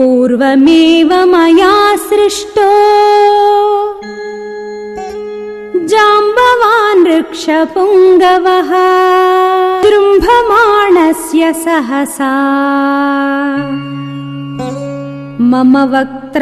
पूर्वमेव मया सृष्टो। जाम्बवान् वृक्षपुङ्गवः। जृम्भमाणस्य सहसा। मम वक्त्रादजायत।